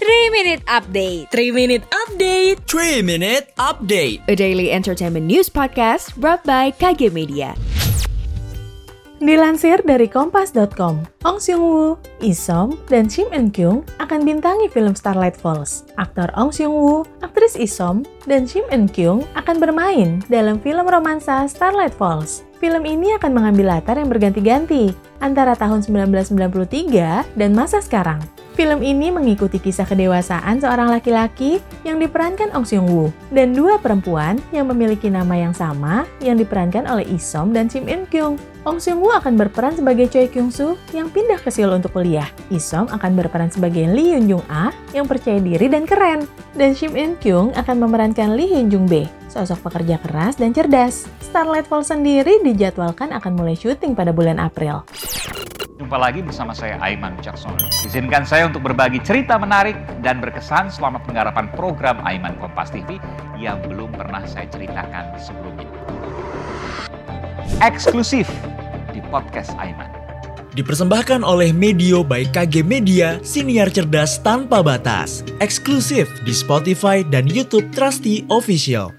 3 Minute Update 3 Minute Update 3 Minute Update A daily entertainment news podcast brought by KG Media Dilansir dari Kompas.com, Ong Seung Woo, Isom, dan Shim Eun Kyung akan bintangi film Starlight Falls. Aktor Ong Seung Woo, aktris Isom, dan Shim Eun Kyung akan bermain dalam film romansa Starlight Falls. Film ini akan mengambil latar yang berganti-ganti antara tahun 1993 dan masa sekarang. Film ini mengikuti kisah kedewasaan seorang laki-laki yang diperankan Ong Seung Woo dan dua perempuan yang memiliki nama yang sama yang diperankan oleh Isom dan Shim Eun Kyung. Ong Seung Woo akan berperan sebagai Choi Kyung Soo yang pindah ke Seoul untuk kuliah. Isom akan berperan sebagai Lee Hyun Jung A yang percaya diri dan keren. Dan Shim Eun Kyung akan memerankan Lee Hyun Jung B, sosok pekerja keras dan cerdas. Starlight Falls sendiri dijadwalkan akan mulai syuting pada bulan April. Jumpa lagi bersama saya Aiman Wicaksono. Izinkan saya untuk berbagi cerita menarik dan berkesan selama penggarapan program Aiman Kompas TV yang belum pernah saya ceritakan sebelumnya. Eksklusif di podcast Aiman. Dipersembahkan oleh Medio by KG Media, siniar cerdas tanpa batas. Eksklusif di Spotify dan YouTube Trusty Official.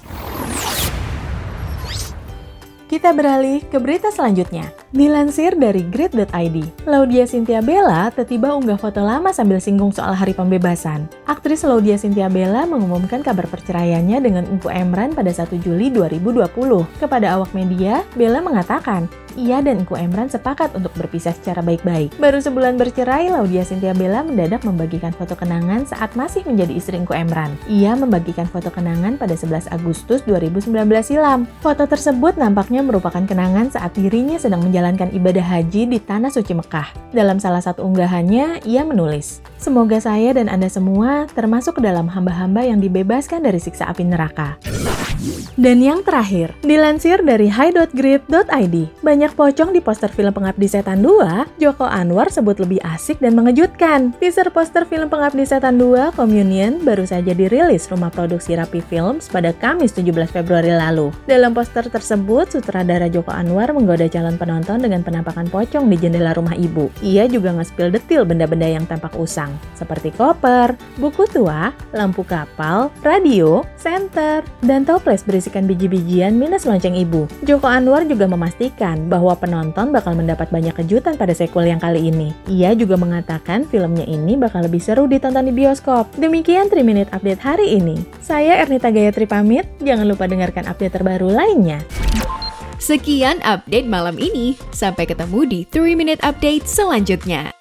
Kita beralih ke berita selanjutnya. Dilansir dari grid.id, Laudia Cynthia Bella tiba unggah foto lama sambil singgung soal hari pembebasan. Aktris Laudia Cynthia Bella mengumumkan kabar perceraiannya dengan Ungku Emran pada 1 Juli 2020. Kepada awak media, Bella mengatakan, ia dan Ungku Emran sepakat untuk berpisah secara baik-baik. Baru sebulan bercerai, Laudia Cynthia Bella mendadak membagikan foto kenangan saat masih menjadi istri Ungku Emran. Ia membagikan foto kenangan pada 11 Agustus 2019 silam. Foto tersebut nampaknya merupakan kenangan saat dirinya sedang menjalani menjalankan ibadah haji di Tanah Suci Mekah. Dalam salah satu unggahannya, ia menulis, Semoga saya dan Anda semua termasuk dalam hamba-hamba yang dibebaskan dari siksa api neraka. Dan yang terakhir, dilansir dari high.grid.id, banyak pocong di poster film Pengabdi Setan 2, Joko Anwar sebut lebih asik dan mengejutkan. Teaser poster film Pengabdi Setan 2, Communion, baru saja dirilis rumah produksi Rapi Films pada Kamis 17 Februari lalu. Dalam poster tersebut, sutradara Joko Anwar menggoda calon penonton dengan penampakan pocong di jendela rumah ibu. Ia juga nge-spill detil benda-benda yang tampak usang, seperti koper, buku tua, lampu kapal, radio, senter, dan toples toples berisikan biji-bijian minus lonceng ibu. Joko Anwar juga memastikan bahwa penonton bakal mendapat banyak kejutan pada sequel yang kali ini. Ia juga mengatakan filmnya ini bakal lebih seru ditonton di bioskop. Demikian 3 Minute Update hari ini. Saya Ernita Gayatri pamit, jangan lupa dengarkan update terbaru lainnya. Sekian update malam ini. Sampai ketemu di 3 Minute Update selanjutnya.